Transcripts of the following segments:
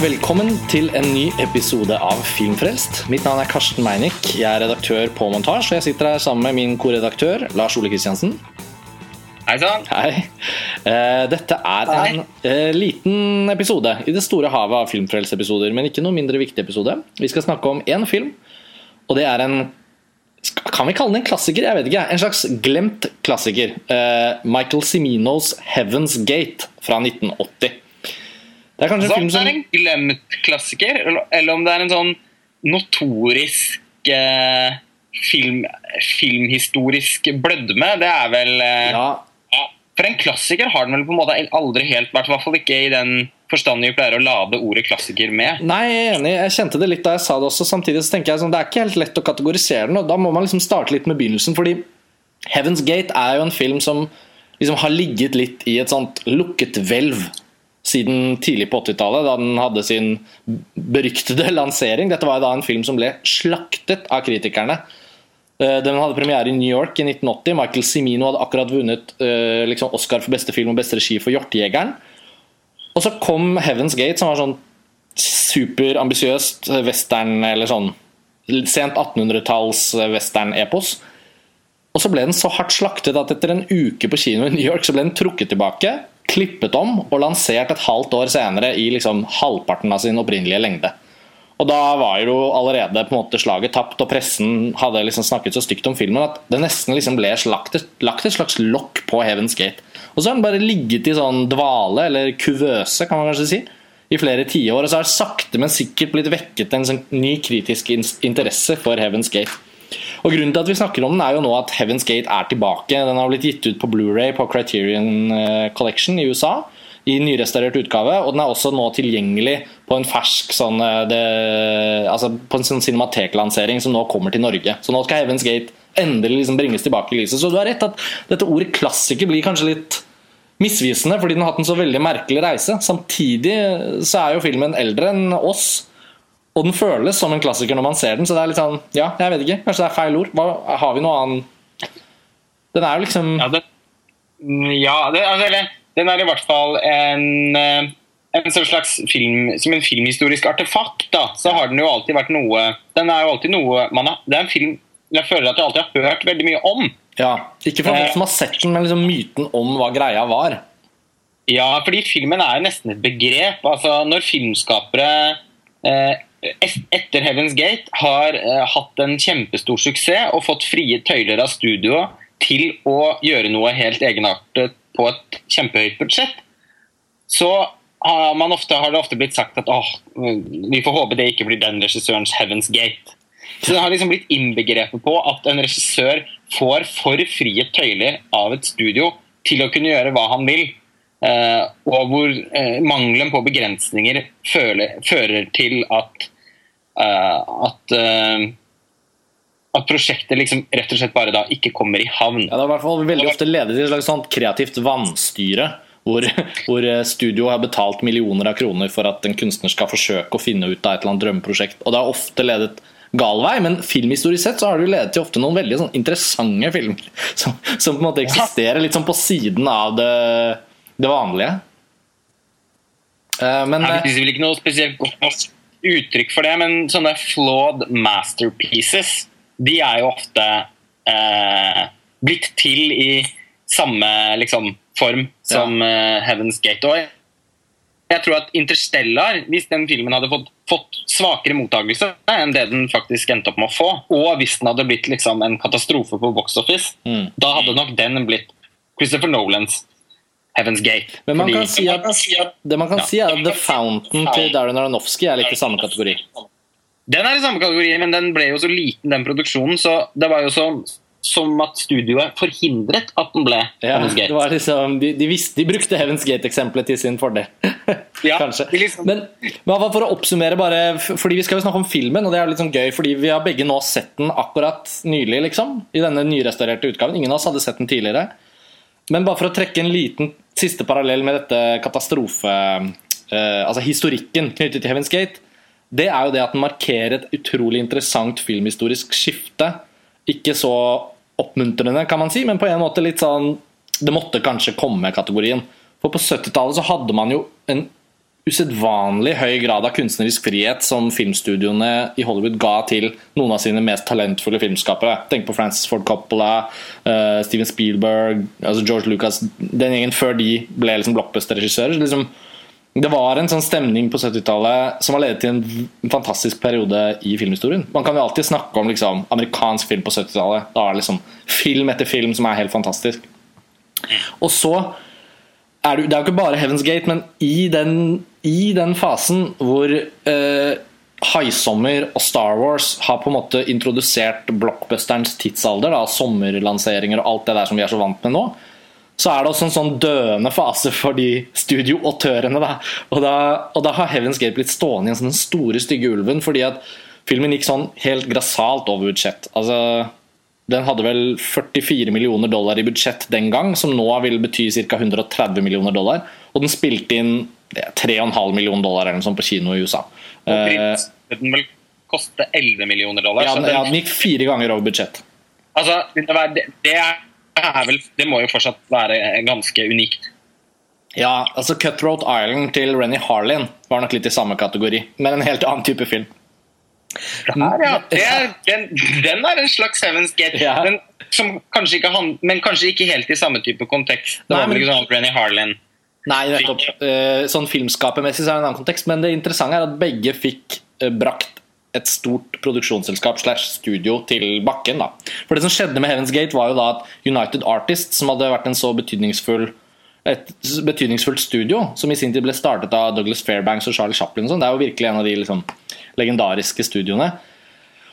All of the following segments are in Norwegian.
velkommen til en ny episode av Filmfrelst. Mitt navn er Karsten Meinick. Jeg er redaktør på Montasj, og jeg sitter her sammen med min korredaktør Lars Ole Kristiansen. Hei sann. Hei. Eh, Dette er Hei. en eh, liten episode i det store havet av Filmfrelst-episoder, men ikke noe mindre viktig episode. Vi skal snakke om én film, og det er en Kan vi kalle den en klassiker? Jeg vet ikke. En slags glemt klassiker. Eh, Michael Ciminos 'Heaven's Gate' fra 1980. Det er kanskje en film som er en glemt klassiker, eller, eller om det er en sånn notorisk eh, film, filmhistorisk blødme, det er vel eh, Ja, ja. For en klassiker har den vel på en måte aldri helt vært, i hvert fall ikke i den forstand vi pleier å lade ordet klassiker med. Nei, jeg er enig. Jeg kjente det litt da jeg sa det også. Samtidig så tenker jeg sånn, det er ikke helt lett å kategorisere den, og da må man liksom starte litt med begynnelsen. Fordi Heaven's Gate er jo en film som liksom har ligget litt i et sånt lukket hvelv siden tidlig på 80-tallet, da den hadde sin beryktede lansering. Dette var da en film som ble slaktet av kritikerne. Eh, Den hadde premiere i New York i 1980. Michael Cimino hadde akkurat vunnet eh, liksom Oscar for beste film og beste regi for 'Hjortejegeren'. Og så kom Heaven's Gate, som var sånn superambisiøst western, eller sånn sent 1800-talls western-epos. Og så ble den så hardt slaktet at etter en uke på kino i New York så ble den trukket tilbake, klippet om og lansert et halvt år senere i liksom halvparten av sin opprinnelige lengde. Og da var jo allerede på en måte slaget tapt, og pressen hadde liksom snakket så stygt om filmen at det nesten liksom ble lagt et, lagt et slags lokk på Heaven's Gate. Og så har den bare ligget i sånn dvale, eller kuvøse, kan man kanskje si, i flere tiår. Og så har det sakte, men sikkert blitt vekket en sånn ny kritisk interesse for Heaven's Gate. Og Grunnen til at vi snakker om den er jo nå at Heaven's Gate er tilbake. Den har blitt gitt ut på Blu-ray på Criterion eh, Collection i USA i nyrestaurert utgave, og den er også nå tilgjengelig på en fersk sånn eh, det, altså på en sånn cinemateklansering som nå kommer til Norge. Så nå skal Heaven's Gate endelig liksom bringes tilbake i lyset. Så du har rett at dette ordet klassiker blir kanskje litt misvisende, fordi den har hatt en så veldig merkelig reise. Samtidig så er jo filmen eldre enn oss. Og den føles som en klassiker når man ser den, så det er litt sånn Ja, jeg vet ikke. Kanskje det er feil ord. Hva, har vi noe annet Den er jo liksom Ja, det, ja det, altså, eller, den er i hvert fall en, eh, en sånn slags film, som en filmhistorisk artefakt. da, så har den jo alltid vært noe Den er jo alltid noe man har, Det er en film jeg føler at jeg alltid har hørt veldig mye om. Ja, Ikke fra folk som har sett den, men liksom myten om hva greia var. Ja, fordi filmen er jo nesten et begrep. Altså, når filmskapere eh, etter Heaven's Gate har eh, hatt en kjempestor suksess og fått frie tøyler av studioet til å gjøre noe helt egenartet på et kjempehøyt budsjett, så har, man ofte, har det ofte blitt sagt at åh, vi får håpe det ikke blir den regissørens Heaven's Gate. Så det har liksom blitt innbegrepet på at en regissør får for frie tøyler av et studio til å kunne gjøre hva han vil. Eh, og hvor eh, mangelen på begrensninger føler, fører til at eh, at, at prosjektet liksom rett og slett bare da ikke kommer i havn. Ja, Det har i hvert fall veldig ofte ledet til et slags sånt kreativt vannstyre. Hvor, hvor studio har betalt millioner av kroner for at en kunstner skal forsøke å finne ut av et eller annet drømmeprosjekt. Og det har ofte ledet gal vei, men filmhistorisk sett så har det jo ledet til ofte noen veldig sånn interessante filmer. Som, som på en måte eksisterer litt sånn på siden av det, det vanlige. Uh, Men Det er vel ikke noe spesielt godt norsk uttrykk for det, men sånne flawed masterpieces, de er jo ofte eh, blitt til i samme liksom, form som eh, Heaven's Gate. Og jeg tror at Interstellar, hvis den filmen hadde fått, fått svakere mottakelse enn det den faktisk endte opp med å få, og hvis den hadde blitt liksom, en katastrofe på box office, Mm. da hadde nok den blitt Christopher Nolans Heaven's Gate. Men man Fordi- kan si at, det man kan Ja. si er at The Fountain til Darren Aronofsky er litt i samme kategori. Den er i samme kategori, men den ble jo så liten, den produksjonen, så det var jo sånn som at studioet forhindret at den ble Ja, Heaven's det Gate. var liksom, de, de, visste, de brukte Heaven's Gate-eksempelet til sin fordel. Ja, Kanskje. liksom- Men, men for å oppsummere, bare, fordi vi skal jo snakke om filmen, og det er litt sånn gøy, fordi vi har begge nå sett den akkurat nylig, liksom. I denne nyrestaurerte utgaven. Ingen av oss hadde sett den tidligere. Men bare for å trekke en liten siste parallell med dette katastrofe... eh, altså historikken knyttet til Heaven's Gate, det er jo det at den markerer et utrolig interessant filmhistorisk skifte. Ikke så oppmuntrende, kan man si, men på en måte litt sånn Det måtte kanskje komme-kategorien. For på 70-tallet så hadde man jo en usedvanlig høy grad av kunstnerisk frihet som filmstudioene i Hollywood ga til noen av sine mest talentfulle filmskapere. Tenk på Francis Ford Coppola, uh, Steven Spielberg, altså George Lucas. Den gjengen før de ble liksom blockbuster-regissører. Liksom, det var en sånn stemning på 70-tallet som har ledet til en fantastisk periode i filmhistorien. Man kan jo alltid snakke om liksom, amerikansk film på 70-tallet. Da er det liksom film etter film som er helt fantastisk. Og så er det, det er jo ikke bare Heaven's Gate, men i den, i den fasen hvor eh, Haisommer og Star Wars har på en måte introdusert blockbusterens tidsalder, da, sommerlanseringer og alt det der som vi er så vant med nå, så er det også en sånn døende fase for de studioautørene. Da. Og, da, og da har Heaven's Gate blitt stående i en sånn store, stygge ulven fordi at filmen gikk sånn helt grassat over budsjett. Altså den hadde vel 44 millioner dollar i budsjett den gang, som nå vil bety ca. 130 millioner dollar. Og den spilte inn 3,5 millioner dollar eller noe sånt på kino i USA. Og den vel koste 11 millioner dollar. Ja, den, ja, den gikk fire ganger over budsjett. Altså, det, det, er vel, det må jo fortsatt være ganske unikt. Ja, altså Cutthroat Island til Renny Harlin var nok litt i samme kategori, men en helt annen type film. Der, ja. Er, den, den, er en slags Heaven's Gate. Ja. Den, kanskje ikke, men kanskje ikke helt i samme type kontekst. Det var vel ikke sånn Renny Harlin Nei, nettopp. Uh, sånn filmskapermessig så er det en annen kontekst, men det interessante er at begge fikk uh, brakt et stort produksjonsselskap slash studio til bakken. da. For Det som skjedde med Heaven's Gate, var jo da at United Artists, som hadde vært en så betydningsfull et betydningsfullt studio, som i sin tid ble startet av Douglas Fairbanks og Charlie Chaplin. Og sånn. det er jo virkelig en av de liksom, legendariske studioene.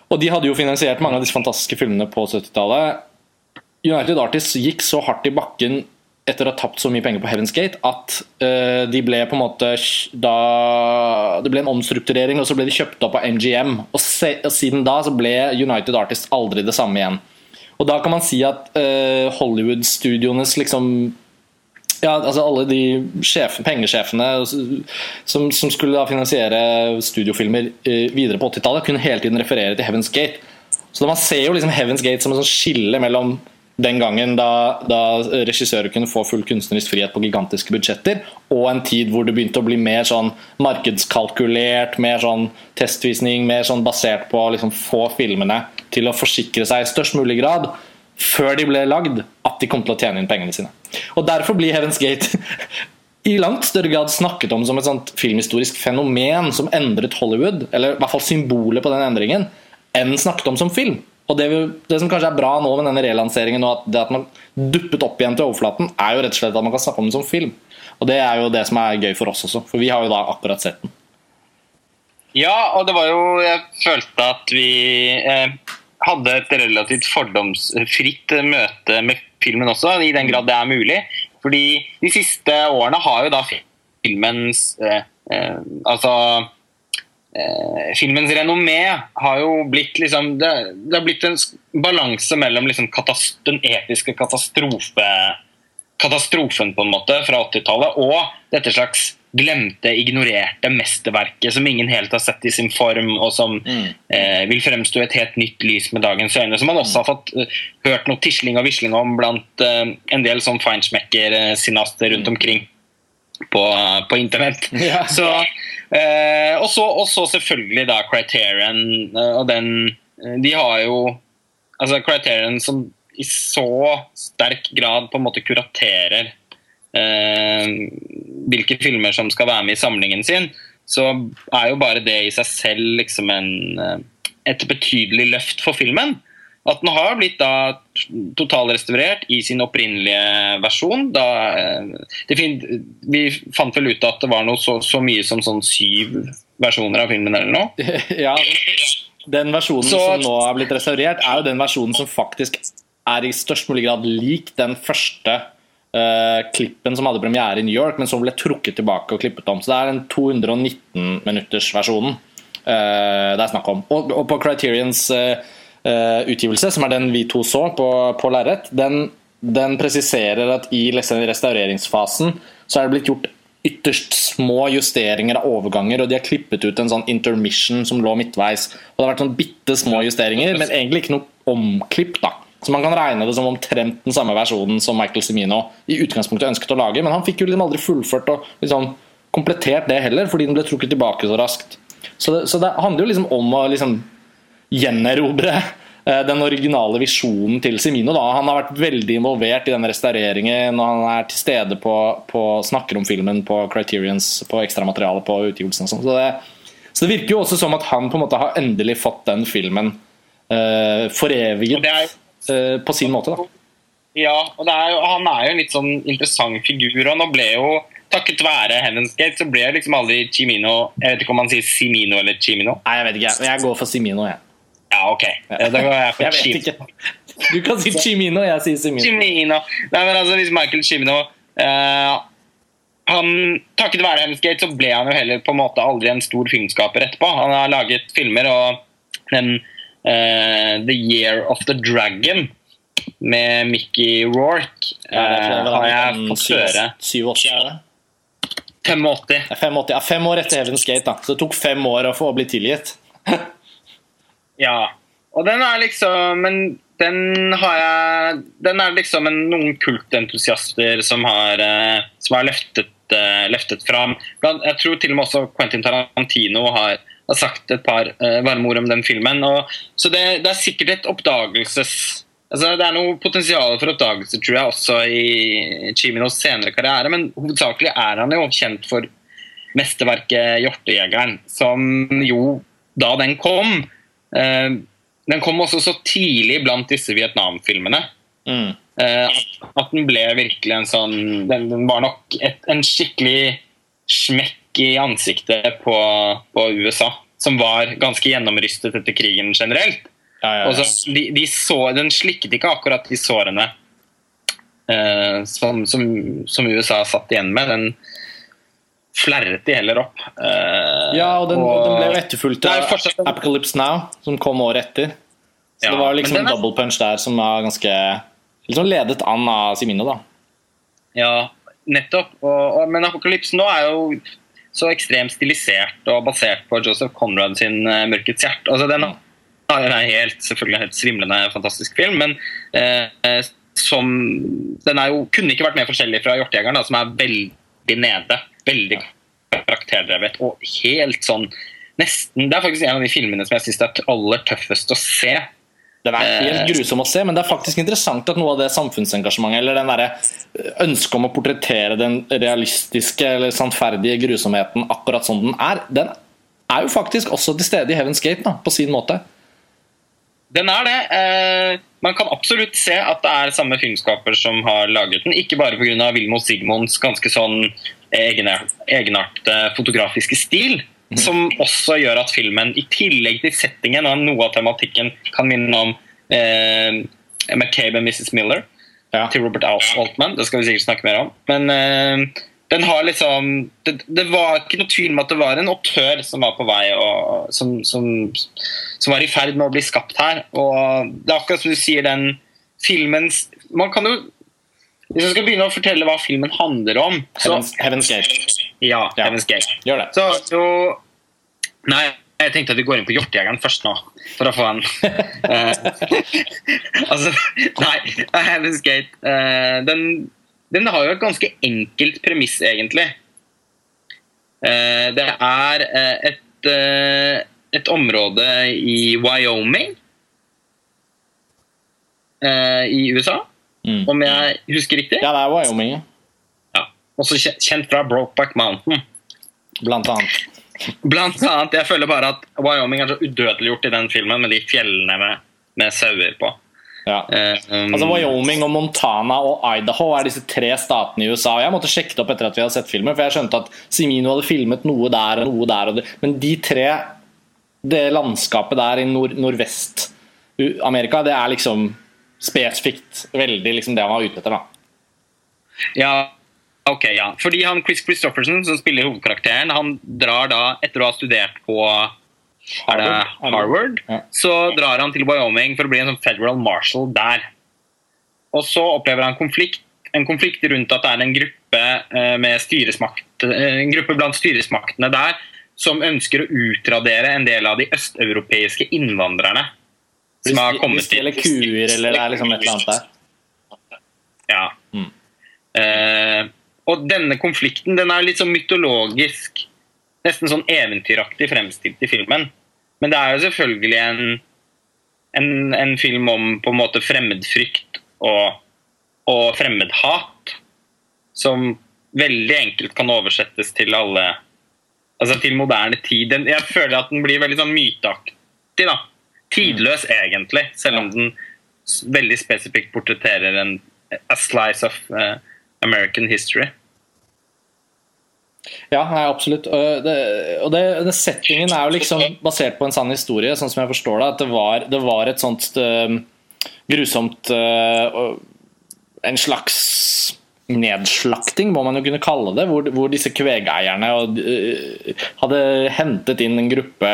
Og de hadde jo finansiert mange av disse fantastiske filmene på 70-tallet. United Artists gikk så hardt i bakken etter å ha tapt så mye penger på Heaven's Gate at uh, de ble på en måte da, Det ble en omstrukturering, og så ble de kjøpt opp av MGM. Og, se, og siden da så ble United Artists aldri det samme igjen. Og da kan man si at uh, Hollywood-studioenes liksom ja, altså alle de sjef, pengesjefene som, som, skulle da finansiere studiofilmer eh, videre på 80-tallet, kunne hele tiden referere til Heaven's Gate. Så Man ser jo liksom Heaven's Gate som en sånn skille mellom den gangen da, da regissører kunne få full kunstnerisk frihet på gigantiske budsjetter, og en tid hvor det begynte å bli mer sånn markedskalkulert, mer sånn testvisning, mer sånn basert på å liksom få filmene til å forsikre seg i størst mulig grad før de ble lagd, at de kom til å tjene inn pengene sine. Og Derfor blir Heaven's Gate i langt større grad snakket om som et sånt filmhistorisk fenomen som endret Hollywood, eller i hvert fall symbolet på den endringen, enn snakket om som film. Og det, det som kanskje er bra nå med denne relanseringen, og at det at man duppet opp igjen til overflaten, er jo rett og slett at man kan snakke om den som film. Og det er jo det som er gøy for oss også, for vi har jo da akkurat sett den. Ja, og det var jo Jeg følte at vi eh, hadde et relativt fordomsfritt møte med filmen også, i den grad det er mulig. Fordi de siste årene har jo da filmens eh, eh, Altså eh, Filmens renommé har jo blitt liksom Det, det har blitt en balanse mellom liksom den episke katastrofe katastrofen på en måte fra 80-tallet og dette slags glemte, ignorerte mesterverket som ingen helt har sett i sin form, og som mm. eh, vil fremstå et helt nytt lys med dagens øyne. Som man også har fått uh, hørt noe tisling og visling om blant uh, en del sånn feinschmecker-sinaster rundt mm. omkring på, uh, på internett. Ja. Så, og, så, og, så, selvfølgelig da Criterion og den De har jo altså Criterion som i så sterk grad på en måte kuraterer eh, hvilke filmer som skal være med i samlingen sin, så er jo bare det i seg selv liksom en, eh, et betydelig løft for filmen. At den har blitt da totalrestaurert i sin opprinnelige versjon. Da, eh, fin, vi fant vel ut at det var noe så, så mye som sånn syv versjoner av filmen eller noe. ja, Den versjonen så, som nå er blitt restaurert, er jo den versjonen som faktisk er i størst mulig grad lik den første uh, klippen som hadde premiere i New York, men som ble trukket tilbake og klippet om. Så det er den 219-minutters-versjonen uh, eh, det er snakk om. Og, og på Criterions uh, utgivelse, som er den vi to så på, på lerret, den, den, presiserer at i restaureringsfasen så er det blitt gjort ytterst små justeringer av overganger, og de har klippet ut en sånn intermission som lå midtveis. Og Det har vært sånn bitte små justeringer, men egentlig ikke noe omklipp. da så man kan regne det som omtrent den samme versjonen som Michael Semino i utgangspunktet ønsket å lage, men han fikk jo liksom aldri fullført og liksom komplettert det heller, fordi den ble trukket tilbake så raskt. Så det, så det handler jo liksom om å liksom gjenerobre eh, den originale visjonen til Cimino. Da. Han har vært veldig involvert i den restaureringen, og han er til stede på, på snakker om filmen på Criterions, på ekstramaterialet på utgivelsen. Så det, så det virker jo også som at han på en måte har endelig fått den filmen uh, foreviget på sin måte. da. Ja, og er jo, han er jo en litt sånn interessant figur. og nå ble jo Takket være Heaven's Gate så ble jeg liksom aldri Chimino Jeg vet ikke om man sier Simino eller Chimino. Nei, jeg vet ikke. Jeg går for Simino, jeg. Ja, ok. Da går jeg for jeg vet ikke. Du kan si Chimino, jeg sier Simino. Chimino. Nei, men altså, hvis Michael Chimino uh, han, Takket være Heaven's Gate så ble han jo heller på en måte aldri en stor filmskaper etterpå. Han har laget filmer, og den uh, The Year of the Dragon med Mickey Rorke uh, har jeg fått høre 87, er det? 85. 85. Ja, fem år etter Heaven's Gate, da. Så det tok fem år å få bli tilgitt. ja. Og den er liksom Men den har jeg Den er liksom en, noen kultentusiaster som har, uh, som har løftet, løftet fram. Jeg tror til og med også Quentin Tarantino har, har sagt et par uh, varme ord om den filmen. Og, så det, det er sikkert et oppdagelses Altså, det er noe potensial for oppdagelse tror jeg, også i Chiminos senere karriere, men hovedsakelig er han jo kjent for mesterverket 'Hjortejegeren', som jo, da den kom uh, Den kom også så tidlig blant disse Vietnam-filmene. Mm. Eh, at den ble virkelig en sånn Den, den var nok et, en skikkelig smekk i ansiktet på, på USA, som var ganske gjennomrystet etter krigen generelt. Ja, ja, ja. Så, de, de så, den slikket ikke akkurat de sårene eh, som, som, som, USA satt igjen med. Den flerret de heller opp. Eh, ja, og den, og, den ble etterfulgt av fortsatt... Apocalypse Now, som kom året etter. Så det var liksom en double punch der som var ganske liksom ledet an av Simino, da. Ja, nettopp. Og, og, men Apocalypse nå er jo så ekstremt stilisert og basert på Joseph Conrad sin uh, 'Mørkets hjerte'. Altså, den er helt, selvfølgelig en helt svimlende fantastisk film, men eh, som Den er jo, kunne ikke vært mer forskjellig fra 'Hjortejegeren', som er veldig nede. Veldig karakterdrevet og helt sånn nesten, Det er faktisk en av de filmene som jeg syns er aller tøffest å se. Det er helt grusomt grusom å se, men det er faktisk interessant at noe av det samfunnsengasjementet eller den der ønsket om å portrettere den realistiske eller sannferdige grusomheten akkurat som den er, den er jo faktisk også til stede i Heaven's Gate da, på sin måte. Den er det. Eh, man kan absolutt se at det er samme filmskaper som har laget den. Ikke bare pga. Vilmo Sigmunds ganske sånn egenartede fotografiske stil. Som også gjør at filmen, i tillegg til settingen og noe av tematikken, kan minne om eh, McCabe og Mrs. Miller ja. til Robert Altman. Det skal vi sikkert snakke mer om. Men eh, den har liksom det, det, var ikke noe tvil om at det var en autør som var på vei og som, som, som, var i ferd med å bli skapt her. Og det er akkurat som du sier, den filmens Man kan jo Hvis jeg skal begynne å fortelle hva filmen handler om så, Heaven's, Heaven's Gate. Ja. Heaven's Gate. Gjør det. Så, så, Nei, jeg tenkte at vi går inn på Hjortejegeren først nå, for å få en Altså, nei, Heaven's Gate uh, den den har jo et ganske enkelt premiss, egentlig. Uh, det er uh, et, eh, et område i Wyoming i USA, mm. om jeg husker riktig? Ja, det er Wyoming. Ja. Også kjent fra Brokeback Mountain. Blant annet. Blant annet. Jeg føler bare at Wyoming er så udødeliggjort i den filmen med de fjellene med, med sauer på. Ja. Um, altså Wyoming, og Montana og Idaho er disse tre statene i USA. og Jeg måtte sjekke det opp etter at vi hadde sett filmen, for jeg skjønte at Simino hadde filmet noe der og noe der. Og det. Men de tre, det landskapet der i nord Nordvest-Amerika, det er liksom spesifikt veldig liksom det han var ute etter. da. Ja, ok, ja. Fordi han Chris Christofferson, som spiller hovedkarakteren, han drar da, etter å ha studert på det Harvard, ja. så drar han til Wyoming for å bli en sånn federal marshal der. Og så opplever han konflikt, en konflikt rundt at det er en gruppe, med eh, en gruppe blant styresmaktene der som ønsker å utradere en del av de østeuropeiske innvandrerne. Som har kommet til. Eller kuer, eller det er liksom et eller annet der. Ja. Mm. Eh, og denne konflikten den er litt sånn mytologisk, nesten sånn eventyraktig fremstilt i filmen. Men det er jo selvfølgelig en, en, en film om på en måte fremmedfrykt og, og fremmedhat, som veldig enkelt kan oversettes til alle Altså til moderne tid. Jeg føler at den blir veldig sånn myteaktig. da. Tidløs, egentlig, selv om den veldig spesifikt portretterer en a slice of uh, American history. Ja, nei, absolutt. Og, det, og det, det settingen er jo liksom basert på en sann historie, sånn som jeg forstår det. At det var, det var et sånt uh, grusomt uh, En slags nedslakting, må man jo kunne kalle det. Hvor, hvor disse kvegeierne hadde hentet inn en gruppe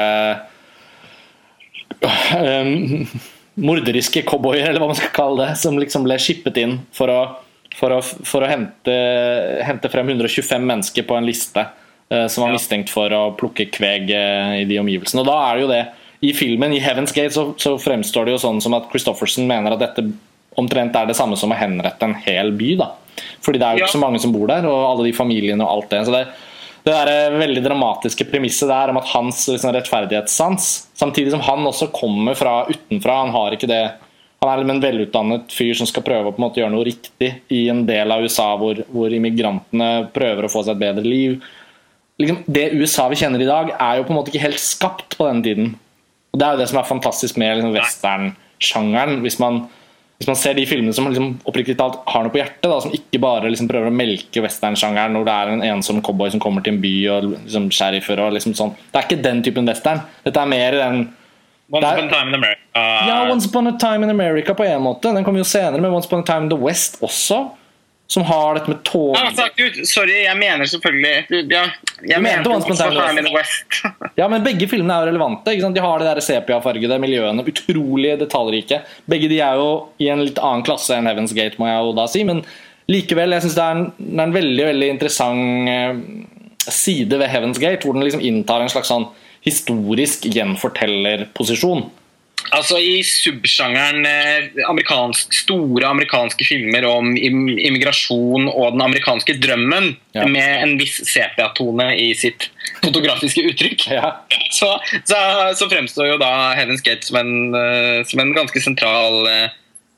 øh, morderiske cowboyer, eller hva man skal kalle det, som liksom ble skippet inn for å, for å, for å hente, hente frem 125 mennesker på en liste eh, som var mistenkt for å plukke kveg eh, i de omgivelsene. Og da er det jo det I filmen, i Heaven's Gate, så, så fremstår det jo sånn som at Christoffersen mener at dette omtrent er det samme som å henrette en hel by. da Fordi det er jo ikke så mange som bor der, og alle de familiene og alt det. Så det det der eh, veldig dramatiske premisset der om at hans liksom, rettferdighetssans Samtidig som han også kommer fra utenfra. Han har ikke det Han er liksom en velutdannet fyr som skal prøve å på en måte gjøre noe riktig i en del av USA hvor, hvor immigrantene prøver å få seg et bedre liv. Liksom, det USA vi kjenner i dag, er jo på en måte ikke helt skapt på denne tiden. Og Det er jo det som er fantastisk med liksom, westernsjangeren. Hvis man hvis man ser de filmene som liksom, oppriktig talt har noe på hjertet, da, som ikke bare liksom, prøver å melke westernsjangeren når det er en ensom cowboy som kommer til en by og liksom, sheriffer og liksom sånn. Det er ikke den typen western. Dette er mer den Once upon a time in America. Ja, Once Upon a Time in America på en måte. Den kommer jo senere, men Once Upon a Time in the West også. Som har dette med tog Ja, sagt ut. Sorry, jeg mener selvfølgelig ja, Jeg Du mente mente the West. Ja, men begge filmene er jo relevante. Ikke sant? De har de der sepiafargede miljøene, utrolig detaljrike. Begge de er jo i en litt annen klasse enn Heaven's Gate, må jeg jo da si. Men likevel, jeg syns det, det er en veldig veldig interessant eh, side ved Heaven's Gate, hvor den liksom inntar en slags sånn historisk gjenfortellerposisjon. Altså I subsjangeren eh, amerikansk, store amerikanske filmer om immigrasjon og den amerikanske drømmen, Ja. med en viss sepiatone i sitt fotografiske uttrykk, Ja. så, så, så fremstår jo da Heaven's Gate som en, eh, som en ganske sentral eh,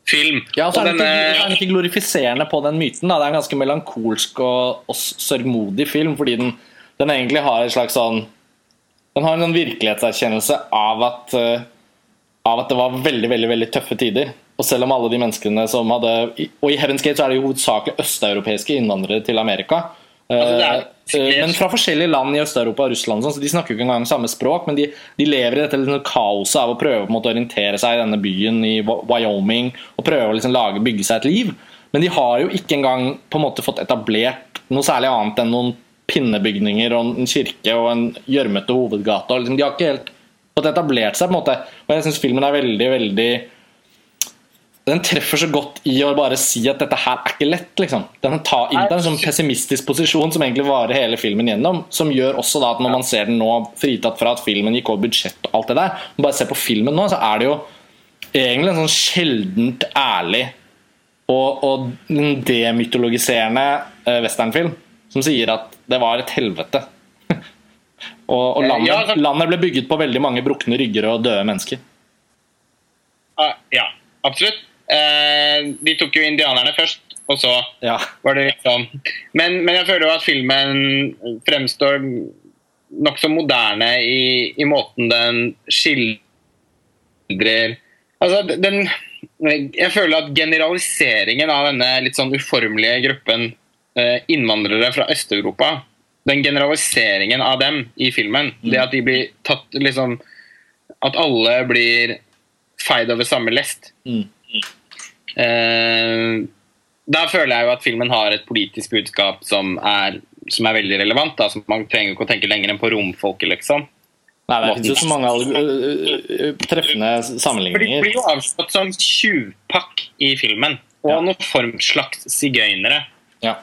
film. Ja, så Og så er den ikke glorifiserende på den myten. Da. Det er en ganske melankolsk og, og sørgmodig film, fordi den, den egentlig har en slags sånn Den har en sånn virkelighetserkjennelse av at, av at det var veldig, veldig, veldig tøffe tider. Og selv om alle de menneskene som hadde Og i Heaven's Gate så er det jo hovedsakelig østeuropeiske innvandrere til Amerika. Altså, er- Eh, men fra forskjellige land i Øst-Europa og Russland, sånn, så de snakker jo ikke engang samme språk, men de, de lever i dette liksom kaoset av å prøve å orientere seg i denne byen i Wyoming og prøve å liksom lage, bygge seg et liv. Men de har jo ikke engang på en måte fått etablert noe særlig annet enn noen pinnebygninger og en kirke og en gjørmete hovedgate. Liksom, de har ikke helt fått etablert seg. på en måte Og jeg syns filmen er veldig, veldig den treffer så godt i å bare si at dette her er ikke lett. liksom. Den tar inn en sånn pessimistisk posisjon som egentlig varer hele filmen gjennom. Som gjør også da at når man ser den nå, fritatt fra at filmen gikk over budsjett og alt det der, men bare ser på filmen nå, så er det jo egentlig en sånn sjeldent ærlig og, og en demytologiserende eh, westernfilm som sier at det var et helvete. Og og landet, Ja, så... landet ble bygget på veldig mange brukne rygger og døde mennesker. Ah, Ja, absolutt. Eh, de tok jo indianerne først, og så Ja. var det liksom Men, men jeg føler jo at filmen fremstår nokså moderne i, i måten den skildrer Altså, den Jeg føler at generaliseringen av denne litt sånn uformelige gruppen eh, innvandrere fra Øst-Europa Den generaliseringen av dem i filmen, det at de blir tatt liksom At alle blir feid over samme lest. Mm. Eh, der føler jeg jo at filmen har et politisk budskap som er, som er veldig relevant. Da. Så man trenger ikke å tenke lenger enn på romfolket, liksom. Nei, det finnes jo så mange treffende sammenligninger. For de blir jo avslått som tjuvpakk i filmen. Og Ja. noen form slags sigøynere. Ja.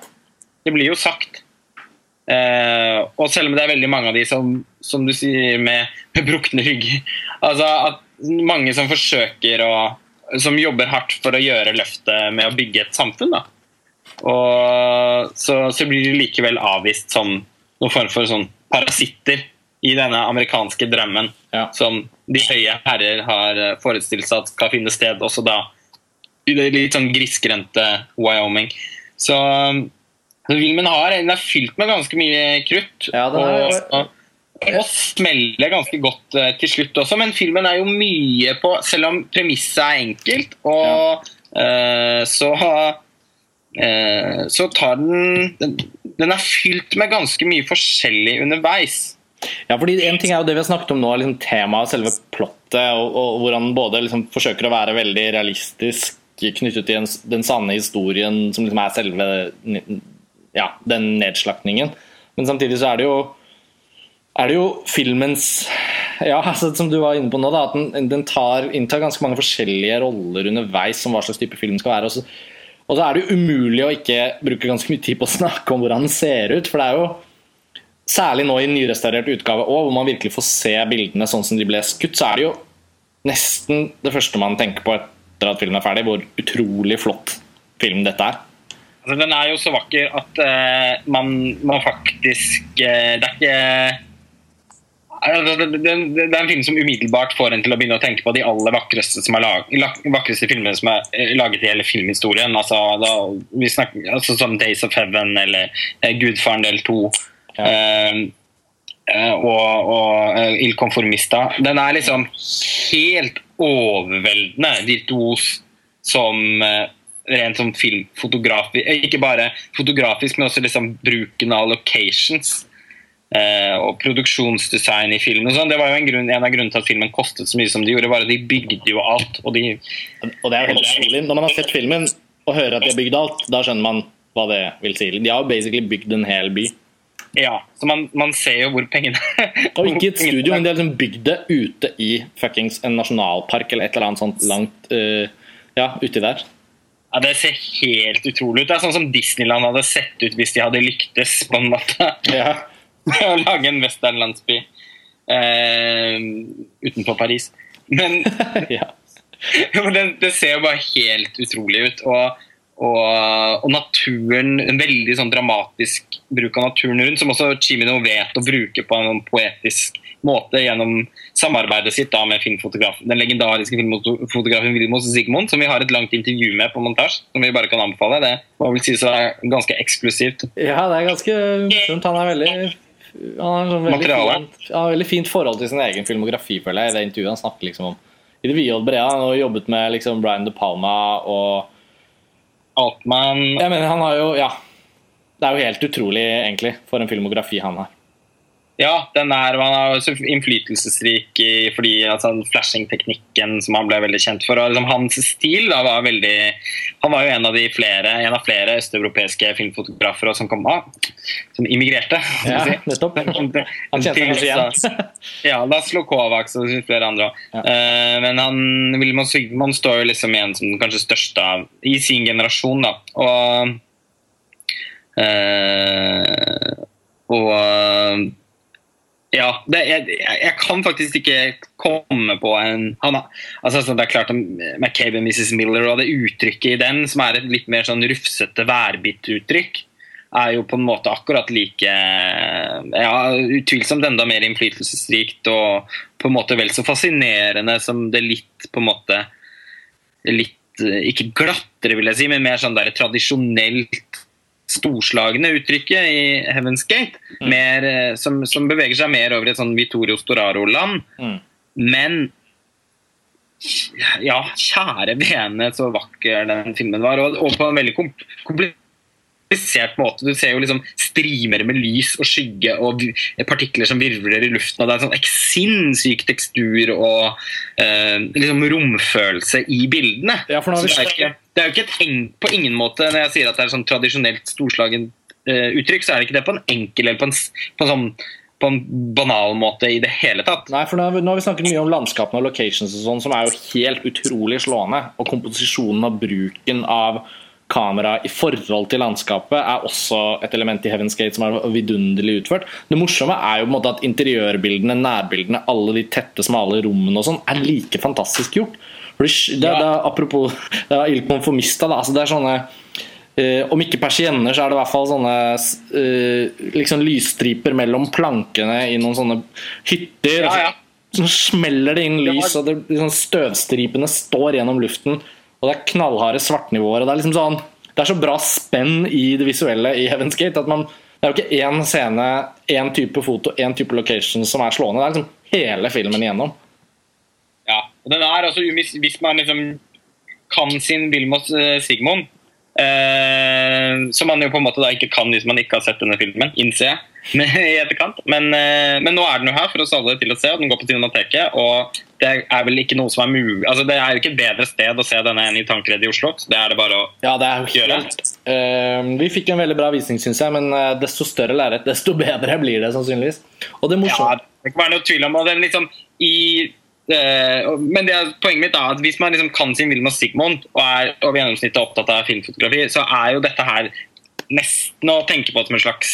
Det blir jo sagt. Eh, og selv om det er veldig mange av de som, som du sier, med, med brukne rygger Altså at mange som forsøker å Som jobber hardt for å gjøre løftet med å bygge et samfunn, da. Og så, så blir de likevel avvist som noen form for sånn parasitter i denne amerikanske drømmen Ja. som de høye herrer har forestilt seg at skal finne sted også da i det litt sånn grisgrendte Wyoming. Så, så filmen har, den er fylt med ganske mye krutt. Ja, den er- og, og smeller ganske godt eh, til slutt også, men filmen er jo mye på Selv om premisset er enkelt, og eh, så uh, så tar den, den Den er fylt med ganske mye forskjellig underveis. Ja, fordi En ting er jo det vi har snakket om nå, liksom temaet, selve plottet, og, og hvor han både liksom forsøker å være veldig realistisk knyttet til en, den sanne historien som liksom er selve ja, den nedslaktningen. Men samtidig så er det jo er det jo filmens ja, altså, Som du var inne på nå, da, at den, den tar, inntar ganske mange forskjellige roller underveis som hva slags type film skal være. Og så, og så er det jo umulig å ikke bruke ganske mye tid på å snakke om hvordan den ser ut. For det er jo Særlig nå i nyrestaurert utgave òg, hvor man virkelig får se bildene sånn som de ble skutt, så er det jo nesten det første man tenker på etter at filmen er ferdig, hvor utrolig flott film dette er. Altså, den er jo så vakker at uh, man, man faktisk uh, Det er ikke Altså, det, det, det er en film som umiddelbart får en til å begynne å tenke på de aller vakreste, som er lag, lag, vakreste filmene som er eh, laget i hele filmhistorien. Altså, da, vi snakker, altså som 'Days of Heaven' eller uh, 'Gudfaren del 2'. Ja. Uh, eh, og, og eh, 'Il Conformista'. Den er liksom helt overveldende virtuos som eh, rent sånn filmfotografisk Ikke bare fotografisk, men også liksom bruken av locations. eh, og produksjonsdesign i filmen. og sånn. Det var jo en, grunn, en av grunnene til at filmen kostet så mye som de gjorde. var at De bygde jo alt. og de Og det er helt utrolig. Når man har sett filmen og hører at de har bygd alt, da skjønner man hva det vil si. De har jo basically bygd en hel by. Ja, så man, man ser jo hvor pengene Og ikke et studio, men de har liksom bygd det ute i fuckings en nasjonalpark eller et eller annet sånt langt uh, Ja, uti der. Ja, Det ser helt utrolig ut. Det er sånn som Disneyland hadde sett ut hvis de hadde lyktes på en måte Ja. å lage en westernlandsby eh, utenfor Paris. Men ja. det, det ser jo bare helt utrolig ut. Og, og, og naturen, en veldig sånn dramatisk bruk av naturen rundt, som også Chimino vet å bruke på en poetisk måte gjennom samarbeidet sitt da med filmfotografen, den legendariske filmfotografen Vilmos Sigmund, som vi har et langt intervju med på montasje, som vi bare kan anbefale. Det må vel sies å være ganske eksklusivt. ja, det er ganske morsomt. Han er veldig han har sånn veldig fint, fint, har veldig fint forhold til sin egen filmografi, føler jeg. i det intervjuet han snakker liksom om i det vide og brede. Han har jobbet med liksom Brian De Palma og Altman Jeg mener, han har jo Ja. Det er jo helt utrolig, egentlig, for en filmografi han har. Ja, den er, han er innflytelsesrik fordi altså, flashing-teknikken som han ble veldig kjent for. Og liksom, hans stil da, var veldig Han var jo en av de flere En av flere østeuropeiske filmfotografer og som kom av, som immigrerte. Ja, nettopp. Han kjente seg kanskje igjen. ja, Ja, slo Kovacs og flere andre òg. Ja. men han, Vilmos Sigmund står jo liksom igjen som den kanskje største av, i sin generasjon. da. Og, uh, og ja, det, jeg, jeg kan faktisk ikke komme på en han, altså, altså, Det er klart at McCabe og Mrs. Miller og det uttrykket i den, som er et litt mer sånn rufsete værbitt-uttrykk, er jo på en måte akkurat like ja, Utvilsomt enda mer innflytelsesrikt og på en måte vel så fascinerende som det litt på en måte litt eh, Ikke glattere, vil jeg si, men mer sånn der tradisjonelt storslagne uttrykket i Heaven's Gate. Mer, eh, som, som beveger seg mer over et sånn Vittorio Storaro-land. Mm. Men ja, kjære vene, så vakker den filmen var. Og, og på en veldig kom komplisert måte. Du ser jo liksom streamer med lys og skygge og partikler som virvler i luften. og Det er en sånn sinnssyk tekstur og eh, liksom romfølelse i bildene. Ja, det, er ikke, det er jo ikke et eng, på ingen måte Når jeg sier at det er sånn tradisjonelt storslagent eh, uttrykk, så er det ikke det på en enkel eller på en, på en sånn på en banal måte i det hele tatt. Nei, for nå har vi snakket mye om landskapene og locations og sånn, som er jo helt utrolig slående. Og komposisjonen og bruken av kamera i forhold til landskapet er også et element i Heaven's Gate som er vidunderlig utført. Det morsomme er jo på en måte at interiørbildene, nærbildene, alle de tette, smale rommene og sånn, er like fantastisk gjort. Det, det, det, apropos det er Il Conformista, da, altså det er sånne Uh, Om ikke persienner, så er det i hvert fall sånne uh, liksom lysstriper mellom plankene i noen sånne hytter. Ja, ja. Så smeller det inn Det lys, var- og det, liksom, støvstripene står gjennom luften. Og det er knallharde svartnivåer. og Det er liksom sånn Det er så bra spenn i det visuelle i Heaven's Gate at man det er jo ikke én scene, én type foto, én type location som er slående. Det er liksom hele filmen igjennom. Ja, og den er altså, hvis, man liksom kan sin Vilmos eh, Sigmund, eh, som man jo på en måte da ikke kan hvis man ikke har sett denne filmen, innser jeg i etterkant. Men, eh, men nå er den jo her for oss alle til å se, og den går på Cinemateket. Og det er vel ikke noe som er mulig altså Det er jo ikke et bedre sted å se denne enn i Tankeredet i Oslo. Så det er det bare å Ja, det er jo Gjør det. helt eh, Vi fikk en veldig bra visning, syns jeg, men eh, desto større lerret, desto bedre blir det sannsynligvis. Og det Ja, det kan være noe tvil om og den liksom i men det er poenget mitt er at hvis man liksom kan sin Vilmos Sigmund og er over gjennomsnittet opptatt av filmfotografi, så er jo dette her nesten å tenke på som en slags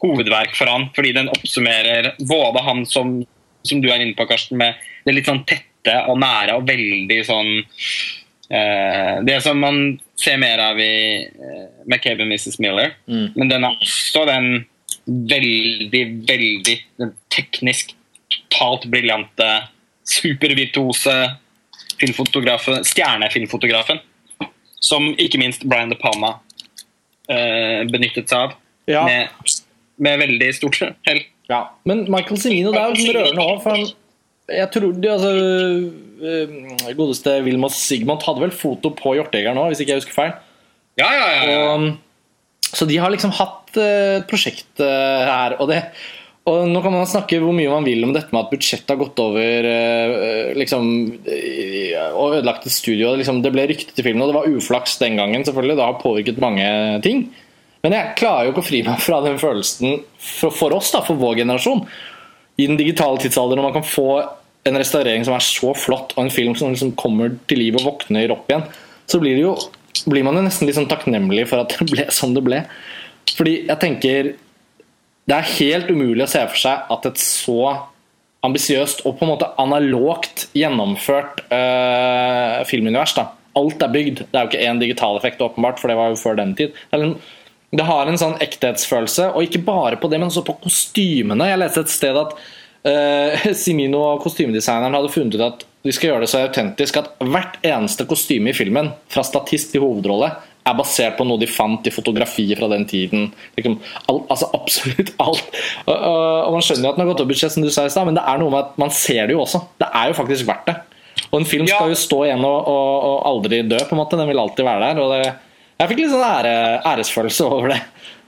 hovedverk for han, fordi den oppsummerer både han som, som du er inne på, Karsten, med det litt sånn tette og nære og veldig sånn eh, Det som man ser mer av i eh, McCabe og Mrs. Miller, Mm. men den er også den veldig, veldig den teknisk totalt briljante, supervirtuose filmfotografen, stjernefilmfotografen, som ikke minst Brian De Palma eh, benyttet seg av. Ja. Med, med veldig stort hell. Ja, men Michael Cimino, det er jo rørende òg. For han, jeg tror de, altså, øh, Godeste Vilmos Sigmund hadde vel foto på Hjortejegeren nå, hvis ikke jeg husker feil. Ja, ja, ja. ja. Og, så de har liksom hatt et prosjekt øh, her. Og, det, og nå kan man snakke hvor mye man vil om dette med at budsjettet har gått over liksom, og ødelagt et studio. Liksom, det ble ryktet til filmen, og det var uflaks den gangen. selvfølgelig, Det har påvirket mange ting. Men jeg klarer jo ikke å fri meg fra den følelsen for, for oss, da, for vår generasjon. I den digitale tidsalder, når man kan få en restaurering som er så flott, og en film som liksom kommer til liv og våkner opp igjen, så blir, det jo, blir man jo nesten litt sånn takknemlig for at det ble som det ble. Fordi jeg tenker Det er helt umulig å se for seg at et så ambisiøst og på en måte analogt gjennomført øh, filmunivers da. Alt er bygd. Det er jo ikke én digital effekt, åpenbart, for det var jo før den tid. Det er en- det har en sånn ekthetsfølelse, og ikke bare på det, men også på kostymene. Jeg leste et sted at uh, Simino kostymedesigneren hadde funnet ut at de skal gjøre det så autentisk at hvert eneste kostyme i filmen, fra statist til hovedrolle, er basert på noe de fant i fotografiet fra den tiden. Liksom, all, altså Absolutt alt. Og, og, Man skjønner jo at den har gått opp budsjett, som du sa i stad, men det er noe med at man ser det jo også. Det er jo faktisk verdt det. Og en film skal jo stå igjen og, og, og aldri dø, på en måte. Den vil alltid være der. og det, Jeg fikk litt sånn ære, æresfølelse over det.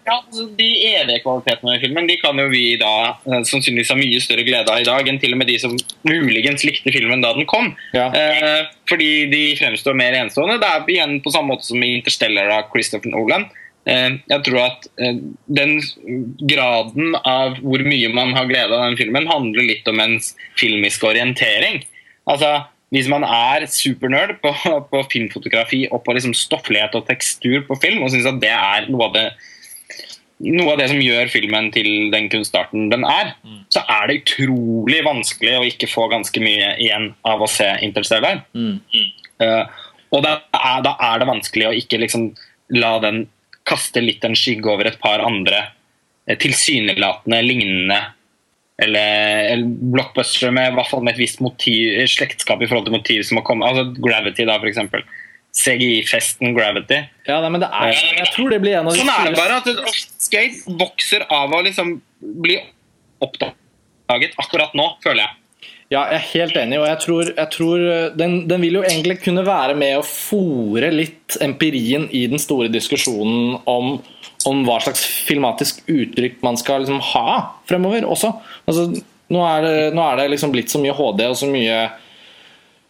Ja, altså De evige kvalitetene i filmen de kan jo vi da eh, sannsynligvis ha mye større glede av i dag enn til og med de som muligens likte filmen da den kom. Ja. Eh, fordi de fremstår mer enestående. Det er igjen på samme måte som i Interstellar av Christopher Nolan. Eh, jeg tror at eh, den graden av hvor mye man har glede av den filmen, handler litt om ens filmiske orientering. Altså, Hvis man er supernerd på, på filmfotografi og på liksom stofflighet og tekstur på film, og syns at det er noe av det noe av det som gjør filmen til den kunstarten den er, så er det utrolig vanskelig å ikke få ganske mye igjen av å se Interstellar. Eh, og da er, da er det vanskelig å ikke liksom la den kaste litt en skygge over et par andre eh, tilsynelatende lignende eller, eller blockbuster med, i hvert fall med et visst motiv, slektskap i forhold til motiv som har kommet. Altså Gravity, da, eksempel. CGI-festen Gravity. Ja, nei, men det er, jeg tror det blir en av de Sånn er det bare. at Skate vokser av å liksom bli oppdaget akkurat nå, føler jeg. Ja, jeg er helt enig, og jeg tror, jeg tror den, den vil jo egentlig kunne være med å fòre litt empirien i den store diskusjonen om, om hva slags filmatisk uttrykk man skal liksom ha fremover også. Altså, nå, er det, nå er det liksom blitt så mye HD og så mye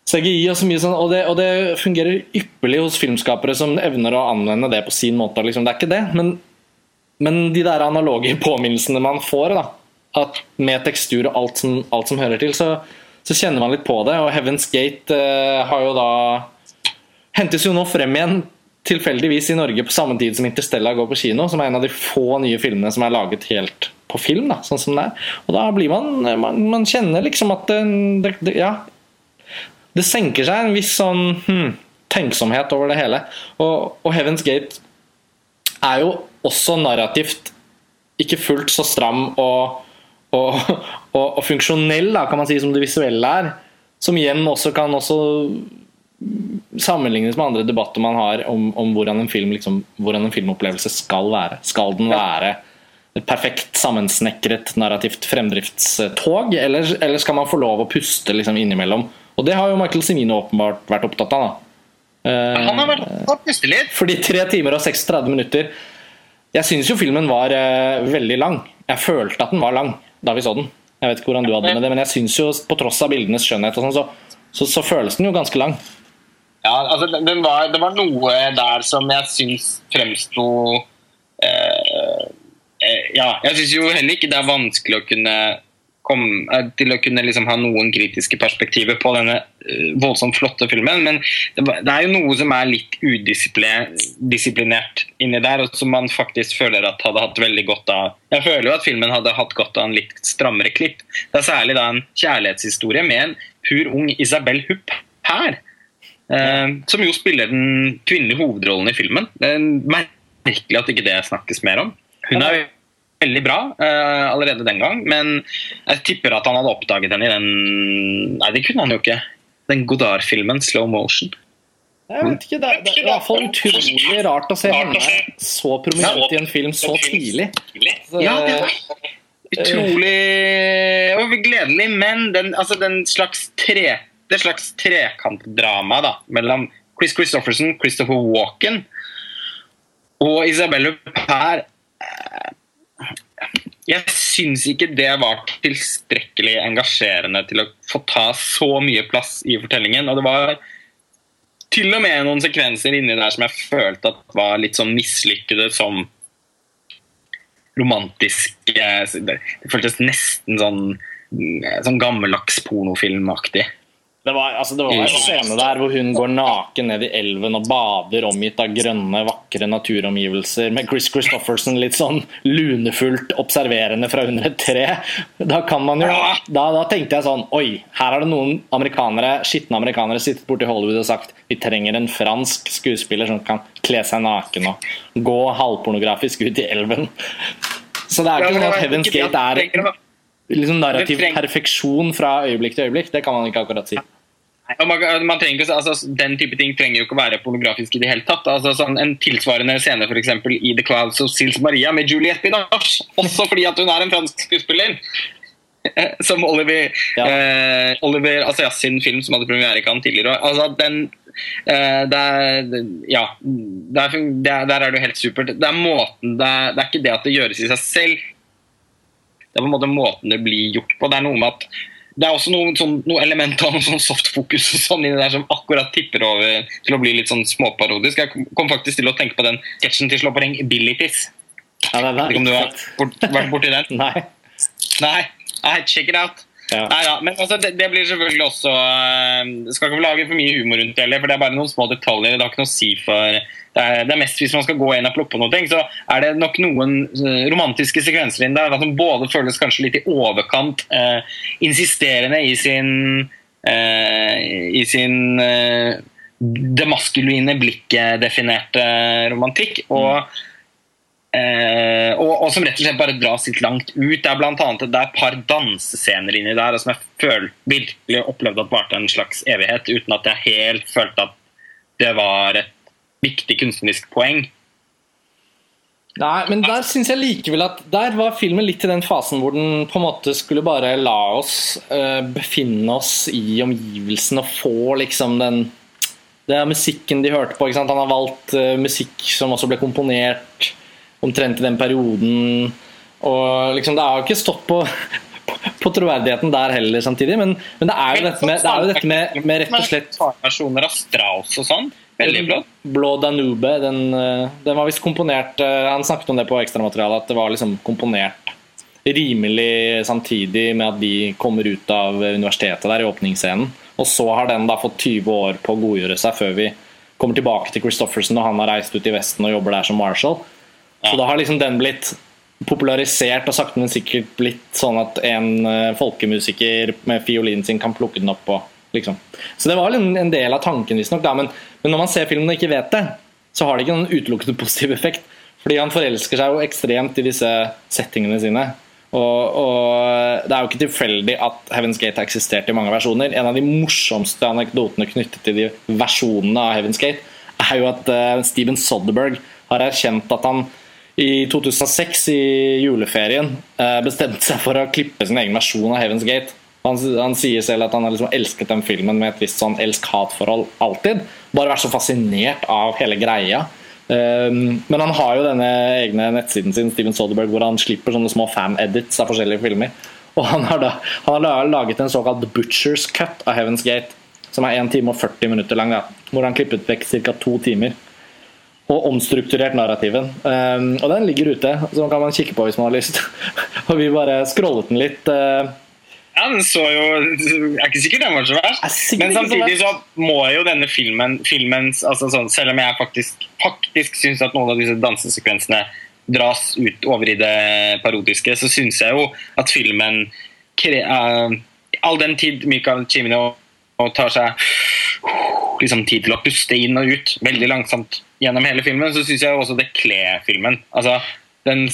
CGI og så mye sånn, og det, og det fungerer ypperlig hos filmskapere som evner å anvende det på sin måte. Liksom. Det er ikke det, men, men de der analoge påminnelsene man får, da, med tekstur og alt som, alt som hører til, så, så kjenner man litt på det. Og Heaven's Gate eh, har jo da hentes jo nå frem igjen tilfeldigvis i Norge på samme tid som Interstellar går på kino, som er en av de få nye filmene som er laget helt på film. da, sånn som det er. Og da blir man Man, man kjenner liksom at det, det Ja, det senker seg en viss sånn hmm, tenksomhet over det hele. Og, og Heaven's Gate er jo også narrativt ikke fullt så stram og, og, og, og funksjonell, da, kan man si, som det visuelle er. Som igjen også kan også sammenlignes med andre debatter man har om, om hvordan, en film, liksom, hvordan en filmopplevelse skal være. Skal den være et perfekt sammensnekret narrativt fremdriftstog, eller, eller skal man få lov å puste liksom, innimellom? Og det har jo Michael Simino åpenbart vært opptatt av. Uh, Han har vært opptatt puste litt. Fordi tre timer og 36 minutter Jeg syns jo filmen var uh, veldig lang. Jeg følte at den var lang da vi så den. Jeg vet ikke hvordan du hadde med det, men jeg syns jo på tross av bildenes skjønnhet og sånn, så, så, så, føles den jo ganske lang. Ja, altså den var, det var noe der som jeg syns fremsto eh, eh, Ja, jeg syns jo heller ikke det er vanskelig å kunne komme, eh, til å kunne liksom ha noen kritiske perspektiver på denne uh, voldsomt flotte filmen. Men det, det, er jo noe som er litt udisiplinert inni der, og som man faktisk føler at hadde hatt veldig godt av Jeg føler jo at filmen hadde hatt godt av en litt strammere klipp. Det er særlig da en kjærlighetshistorie med en pur ung Isabel Hupp her. Uh, som jo spiller den kvinnelige hovedrollen i filmen. Det er merkelig at ikke det snakkes mer om. Hun er veldig bra uh, allerede den gang, men jeg tipper at han hadde oppdaget henne i den Nei, det kunne han jo ikke. Den Godard-filmen 'Slow Motion'. Jeg vet ikke, Det er, det er i hvert fall utrolig rart å se henne så prominent i en film så tidlig. Så, ja, det var utrolig og gledelig, men den, altså den slags tre, det er slags trekantdrama da, mellom Chris Christofferson, Christopher Walken og Isabelle Huppert jeg syns ikke det var tilstrekkelig engasjerende til å få ta så mye plass i fortellingen. Og det var til og med noen sekvenser inni der som jeg følte at var litt sånn mislykkede som romantiske Det føltes nesten sånn, sånn gammeldags pornofilmaktig. Det var, altså, det var en scene der hvor hun går naken ned i elven og bader omgitt av grønne, vakre naturomgivelser med Chris Christofferson litt sånn lunefullt observerende fra under et tre. Da kan man jo da, da, tenkte jeg sånn Oi, her har det noen amerikanere, skitne amerikanere sittet borti Hollywood og sagt vi trenger en fransk skuespiller som kan kle seg naken og gå halvpornografisk ut i elven. Så det er ikke sånn at Heaven's Gate er liksom narrativ perfeksjon fra øyeblikk til øyeblikk. Det kan man ikke akkurat si. Man, man trenger, altså, den type ting trenger jo ikke å være pornografisk i det hele tatt. Altså, sånn, en tilsvarende scene for eksempel, i The Clouds of Sils Maria med Juliette Binoche. Også fordi at hun er en fransk skuespiller. Som Oliver, ja. eh, Oliver Assayas sin film som hadde premiere i Cannes tidligere. Altså, den, eh, der, ja, der, der, der, er det jo helt supert. Det er, måten, det er, det er ikke det at det gjøres i seg selv. Det er på en måte måten det blir gjort på. Det er noe med at det er også noen, sånn, noe element av noe sånn softfokus sånn inni der som akkurat tipper over til å bli litt sånn småparodisk. Jeg kom faktisk til å tenke på den sketsjen til Slå på ring, Abilities. Ja, det er om du har vært borti den? Nei. Nei. Nei, check it out. Ja. Nei, ja. Men altså, det, det, blir selvfølgelig også uh, Skal ikke lage for mye humor rundt det for det er bare noen små detaljer. Det har ikke noe å si for det er, det er, mest Hvis man skal gå inn og plukke på noe, så er det nok noen uh, romantiske sekvenser inn der som både føles kanskje litt i overkant uh, insisterende i sin i sin det maskuline blikket definerte romantikk. og Eh, og, og, som rett og slett bare dras litt langt ut. Det er blant annet det er et par dansescener inni der som jeg føl, virkelig opplevde at varte en slags evighet, uten at jeg helt følte at det var et viktig kunstnerisk poeng. Nei, men der syns jeg likevel at Der var filmen litt i den fasen hvor den på en måte skulle bare la oss uh, befinne oss i omgivelsene og få liksom den Det er musikken de hørte på. Han har valgt uh, musikk som også ble komponert omtrent i den perioden. Og liksom, det har ikke stått på, på troverdigheten der heller samtidig, men, men det er jo dette med, det jo dette med, med rett og slett Versjoner av Strauss og sånn. Veldig flott. Blå Danube, den, eh, den var visst komponert eh, Han snakket om det på ekstramaterialet, at det var liksom komponert rimelig samtidig med at de kommer ut av universitetet der i åpningsscenen. Og så har den da fått 20 år på å godgjøre seg før vi kommer tilbake til Christofferson og han har reist ut i Vesten og jobber der som marshal. Så da har liksom den blitt popularisert og sakte, men sikkert blitt sånn at en eh, folkemusiker med fiolinen sin kan plukke den opp. Og, liksom. Så det var en del av tanken, visstnok. Men, men når man ser filmen og ikke vet det, så har det ikke noen utelukkende positiv effekt. Fordi han forelsker seg jo ekstremt i disse settingene sine. Og, og Det er jo ikke tilfeldig at Heaven's Gate har eksistert i mange versjoner. En av de morsomste anekdotene knyttet til de versjonene av Heaven's Gate er jo at uh, Steven Soderberg har erkjent at han i 2006, i juleferien, uh, bestemte seg for å klippe sin egen versjon av Heaven's Gate. Han, han sier selv at han har liksom elsket den filmen med et visst sånn elsk-hat-forhold alltid. Bare vært så fascinert av hele greia. Um, men han har jo denne egne nettsiden sin Steven Soderberg, hvor han slipper sånne små fan-edits av forskjellige filmer. Og han har, da, han har laget en såkalt Butchers Cut av Heaven's Gate, som er 1 time og 40 minutter lang. Da, hvor han klippet vekk ca. to timer. Og omstrukturert narrativen. Um, og den ligger ute, så kan man kikke på hvis man har lyst. og vi bare scrollet den litt. Uh, ja, den så jo Jeg er ikke sikker den var så verst. Men samtidig så må jo denne filmen filmens, altså sånn, Selv om jeg faktisk, faktisk syns at noen av disse dansesekvensene dras ut over i det parodiske, så syns jeg jo at filmen uh, All den tid Michael Cimino tar seg liksom tid til å puste inn og ut veldig langsomt gjennom hele filmen, så syns jeg også det kler filmen. Altså, den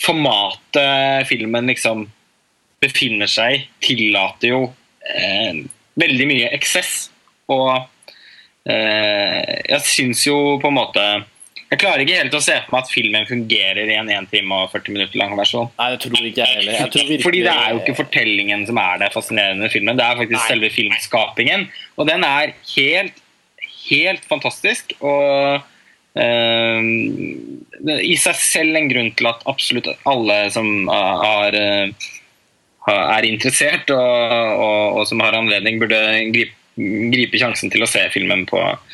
formatet filmen liksom befinner seg, tillater jo eh, veldig mye eksess. Og eh, jeg syns jo på en måte Jeg klarer ikke helt å se for meg at filmen fungerer i en 1 time og 40 minutter lang versjon. Nei, det tror ikke jeg heller. Virkelig... Fordi det er jo ikke fortellingen som er det fascinerende med filmen, det er faktisk Nei. selve filmskapingen. Og den er helt, helt fantastisk. og Uh, I seg selv en grunn til at absolutt alle som har uh, er interessert og, og, og, som har anledning, burde gripe, gripe, sjansen til å se filmen på, eh,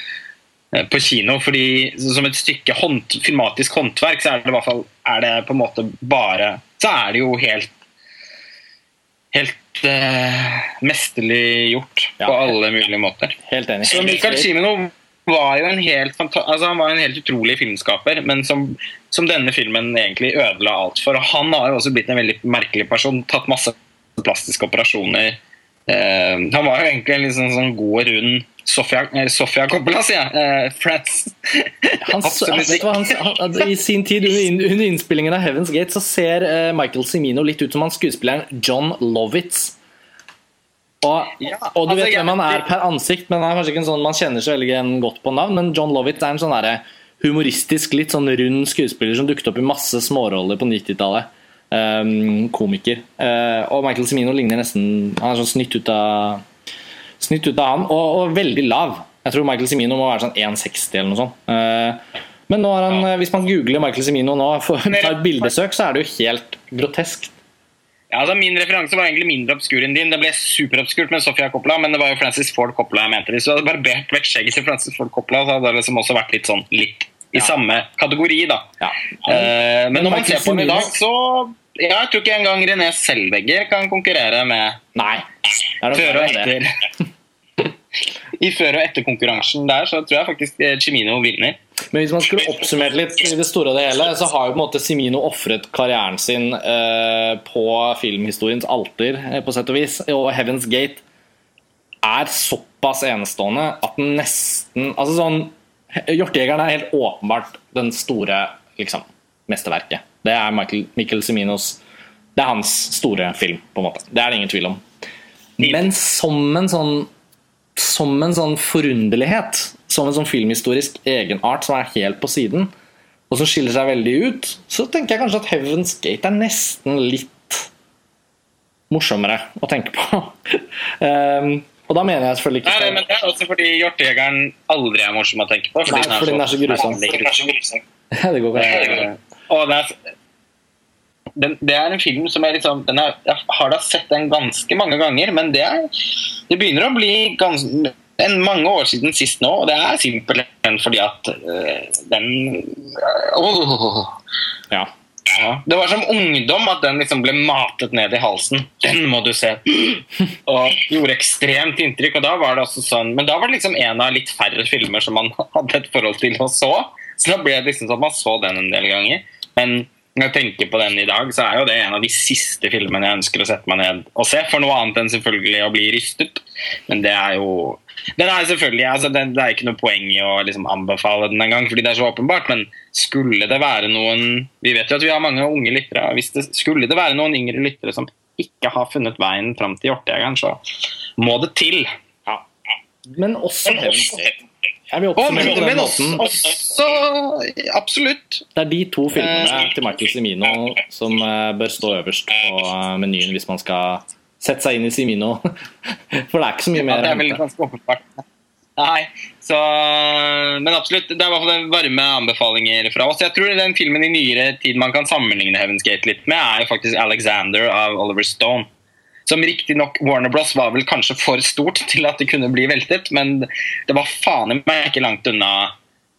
på kino. fordi Som et stykke hånd, filmatisk håndverk så er det, i hvert fall, er det på en måte bare Så er det jo helt helt uh, mesterlig gjort ja, på alle mulige måter. Helt enig. Så Michael Cimino var jo en helt, altså han var en helt utrolig filmskaper, men som, som, denne filmen egentlig ødela alt for. Og han har jo også blitt en veldig merkelig person. Tatt masse plastiske operasjoner. Uh, han var jo egentlig en liksom sånn god, rund Sofia, Sofia Coppola, sier jeg. Uh, Frans. I sin tid, under innspillingen av Heaven's Gate, så ser uh, Michael Cimino litt ut som han skuespilleren John Lovitz. Og, ja, og, du altså, vet hvem han er per ansikt, men han er kanskje ikke en sånn man kjenner så veldig godt på navn. Men John Lovitz er en sånn humoristisk, litt sånn rund skuespiller som dukket opp i masse småroller på 90-tallet. Um, komiker. Uh, og Michael Cimino ligner nesten Han er sånn snytt ut av Snytt ut av han, og, og, veldig lav. Jeg tror Michael Semino må være sånn 1,60 eller noe sånt. Uh, men nå har han, ja. hvis man googler Michael Semino nå, for å ta et bildesøk, så er det jo helt grotesk. Ja, altså Min referanse var egentlig mindre obskur enn din. Det ble superobskurt med Sofia Coppola, men det var jo Francis Ford Coppola jeg mente. Hvis du hadde barbert vekk skjegget til Francis Ford Coppola, så hadde det liksom også vært litt sånn litt i samme kategori, da. Ja. Uh, men når man ser på den i dag, så ja, jeg tror ikke engang René Selvegger kan konkurrere med Nei. Før og etter. I før- og etterkonkurransen der så tror jeg faktisk eh, Cimino vinner. Men hvis man skulle oppsummert litt i det store og det hele, så har jo på en måte Cimino ofret karrieren sin eh, på filmhistoriens alter, eh, på sett og vis. Og Heaven's Gate er såpass enestående at den nesten Altså sånn Hjortejegeren er helt åpenbart den store liksom, mesterverket. Det er Michael, Michael Siminos Det er hans store film, på en måte. Det er det ingen tvil om. Men som en sånn som en sånn forunderlighet, som en sånn filmhistorisk egenart som er helt på siden, og som skiller seg veldig ut, så tenker jeg kanskje at Heaven's Gate er nesten litt morsommere å tenke på. um, Og da mener jeg selvfølgelig ikke Nei, men Det er også fordi hjortejegeren aldri er morsom å tenke på. Fordi, Nei, fordi den er så grusom. det går ikke. Og det er, den, det er en film som jeg, liksom, er, jeg har da sett den ganske mange ganger, men det, er, det begynner å bli ganske, en mange år siden sist nå, og det er simpelthen fordi at øh, den øh, Ja. Ja. Det var som ungdom at den liksom ble matet ned i halsen. Den må du se! Og gjorde ekstremt inntrykk. og da var det også sånn, Men da var det liksom en av litt færre filmer som man hadde et forhold til og så. Så da ble det liksom sånn at man så den en del ganger. Men Når jeg tenker på den i dag, så er jo det en av de siste filmene jeg ønsker å sette meg ned og se. For noe annet enn selvfølgelig å bli rystet. Men det er jo Den er selvfølgelig, altså det, det er ikke noe poeng i å liksom anbefale den engang, fordi det er så åpenbart. Men skulle det være noen Vi vet jo at vi har mange unge lyttere. Hvis det skulle det være noen yngre lyttere som ikke har funnet veien fram til Hjortejegeren, så må det til. Men også men Gate. Jeg vil oppsummere på den måten. også Absolutt. Det er de to filmene til Michael Cimino som eh, bør stå øverst på eh, menyen hvis man skal sette seg inn i Cimino. For det er ikke så mye Ja, mer det er vel ganske åpenbart. Nei, så Men absolutt. Det er i hvert fall varme anbefalinger fra oss. Jeg tror den filmen i nyere tid man kan sammenligne Heaven's Gate litt med, er jo faktisk Alexander av Oliver Stone. Som riktignok Warner Bros. var vel kanskje for stort til at det kunne bli veltet, men det var faen i meg ikke langt unna.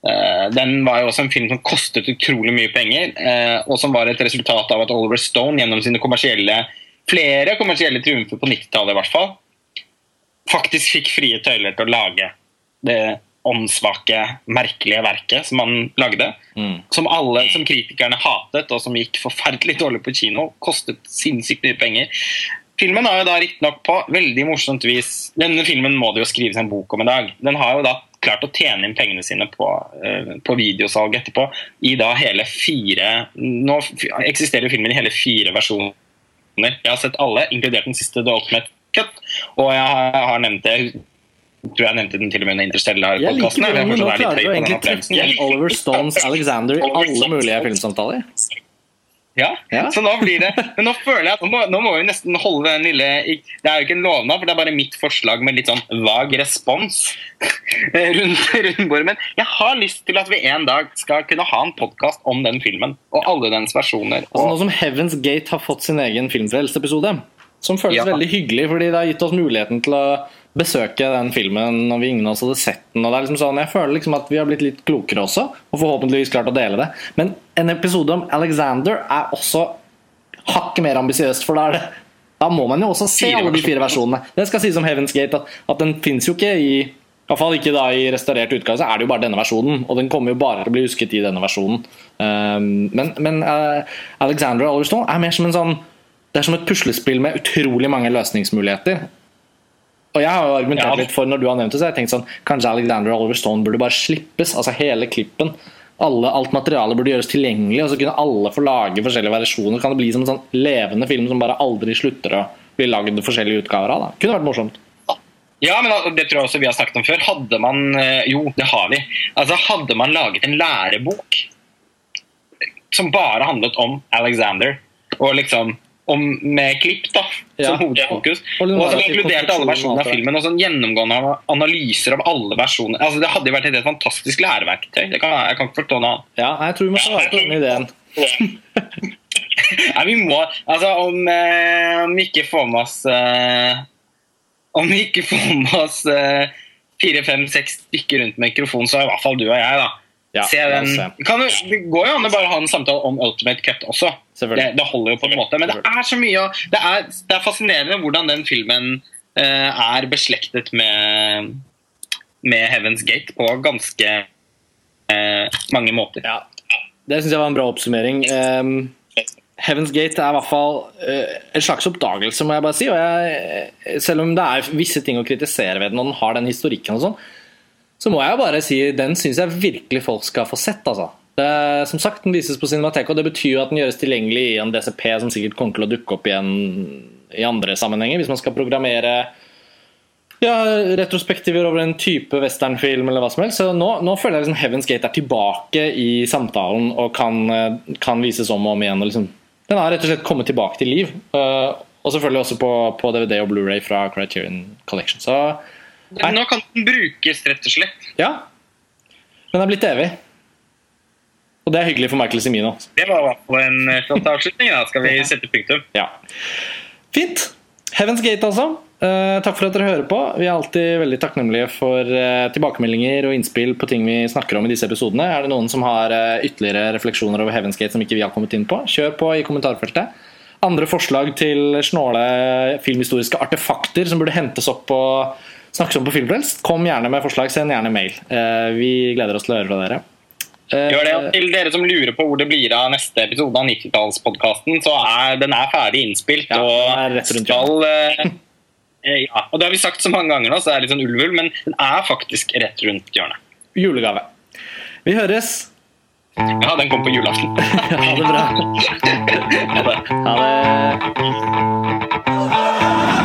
Eh, Den var jo også en film som kostet utrolig mye penger, eh, og som var et resultat av at Oliver Stone gjennom sine kommersielle flere kommersielle triumfer på 90-tallet i hvert fall, faktisk fikk frie tøyler til å lage det åndssvake, merkelige verket som han lagde. Mm. Som alle som kritikerne hatet, og som gikk forferdelig dårlig på kino. Kostet sinnssykt mye penger. Filmen har jo da riktignok på veldig morsomt vis Denne filmen må det jo skrives en bok om i dag. Den har jo da klart å tjene inn pengene sine på, eh, på videosalg etterpå i da hele fire Nå eksisterer filmen i hele fire versjoner. Jeg har sett alle, inkludert den siste The Ultimate Cut. Og jeg har, nevnt det tror jeg nevnte den til og med under Interstellar-podkasten. nå klarer du egentlig trekke Oliver Stones Alexander i alle mulige filmsamtaler. Ja, Ja. så nå blir det Men nå føler jeg at nå må, nå må vi nesten holde den lille Det er jo ikke en lovnad, for det er bare mitt forslag med litt sånn vag respons rundt, rundt bordet. Men jeg har lyst til at vi en dag skal kunne ha en podkast om den filmen. Og alle dens versjoner. Altså Nå som Heaven's Gate har fått sin egen filmfrelseepisode, som føles Ja. veldig hyggelig fordi det har gitt oss muligheten til å besøke den filmen når vi ingen av oss hadde sett den. og det er liksom sånn, Jeg føler liksom at vi har blitt litt klokere også, og forhåpentligvis klart å dele det. Men en episode om Alexander er også hakket mer ambisiøst, for da er det da må man jo også se alle de fire versjonene. Det skal sies om Heaven's Gate at, at den fins jo ikke i i hvert fall ikke da i restaurert utgave, så er det jo bare denne versjonen. Og den kommer jo bare til å bli husket i denne versjonen. Um, men men uh, Alexander og Oliver Stone er mer som en sånn Det er som et puslespill med utrolig mange løsningsmuligheter. Og jeg har jo argumentert Ja. litt for når du har nevnt det, så har jeg tenkt sånn Kanskje Alexander og Oliver Stone burde bare slippes. Altså hele klippen. Alle, alt materialet burde gjøres tilgjengelig, og så kunne alle få lage forskjellige versjoner. Kan det bli som en sånn levende film som bare aldri slutter å bli lagd forskjellige utgaver av? da Kunne vært morsomt. ja, men det tror jeg også vi har snakket om før. Hadde man eh, Jo, det har vi. Altså, hadde man laget en lærebok som bare handlet om Alexander, og liksom om, med klipp da, Ja. som hovedfokus, Og den og som inkluderte alle versjonene av filmen, og sånn gjennomgående analyser av alle versjoner altså, Det hadde jo vært et helt fantastisk læreverktøy. Det kan, jeg kan ikke forstå noe annet. Ja, jeg tror vi må svare på den ideen. Nei, vi må Altså, om, eh, om vi ikke får med oss eh, Om vi ikke får med oss eh, fire, fem, seks stykker rundt mikrofonen, så er i hvert fall du og jeg, da. Ja, den. Kan, det går jo an å bare ha en samtale om Ultimate Cut også. Det, det holder jo på en måte. Men det er så mye Det er, det er fascinerende hvordan den filmen eh, er beslektet med, med Heaven's Gate på ganske eh, mange måter. Ja, Det syns jeg var en bra oppsummering. Um, Heaven's Gate er i hvert fall eh, en slags oppdagelse, må jeg bare si. Jeg, selv om det er visse ting å kritisere ved den, og den har den historikken og sånn, så må jeg bare si den syns jeg virkelig folk skal få sett. altså. Det, som sagt, Den vises på Cinemateket, og det betyr jo at den gjøres tilgjengelig i en DCP som sikkert kommer til å dukke opp igjen i andre sammenhenger, hvis man skal programmere ja, retrospektiver over en type westernfilm eller hva som helst. Så nå, nå føler jeg liksom Heaven's Gate er tilbake i samtalen og kan, eh, kan vises om og om igjen. og Liksom. Den har rett og slett kommet tilbake til liv. Uh, og selvfølgelig også på, på DVD og Blu-ray fra Criterion Collection. Så. Nå kan den brukes, rett og slett. ja, den er blitt evig. Og det er hyggelig for Michael Semino. Det var i hvert fall en eh, flott avslutning. Da skal vi sette punktum. Ja. Fint. Heaven's Gate, altså. Uh, takk for at dere hører på. Vi er alltid veldig takknemlige for uh, tilbakemeldinger og innspill på ting vi snakker om i disse episodene. Er det noen som har uh, ytterligere refleksjoner over Heaven's Gate som ikke vi har kommet inn på, kjør på i kommentarfeltet. Andre forslag til snåle filmhistoriske artefakter som burde hentes opp og snakkes om på Filmfrelst, kom gjerne med forslag. Send gjerne mail. Vi gleder oss til å høre fra dere. Eh, Gjør det, og Til dere som lurer på hvor det blir av neste episode av 90-tallspodkasten, så er den er ferdig innspilt. Ja, og skal eh, eh, ja, og Det har vi sagt så mange ganger nå, så det er litt sånn ulv-ulv, men den er faktisk rett rundt hjørnet. Julegave. Vi høres. Ja, den kom på julaften. Ha det bra. Ha det. Ha det.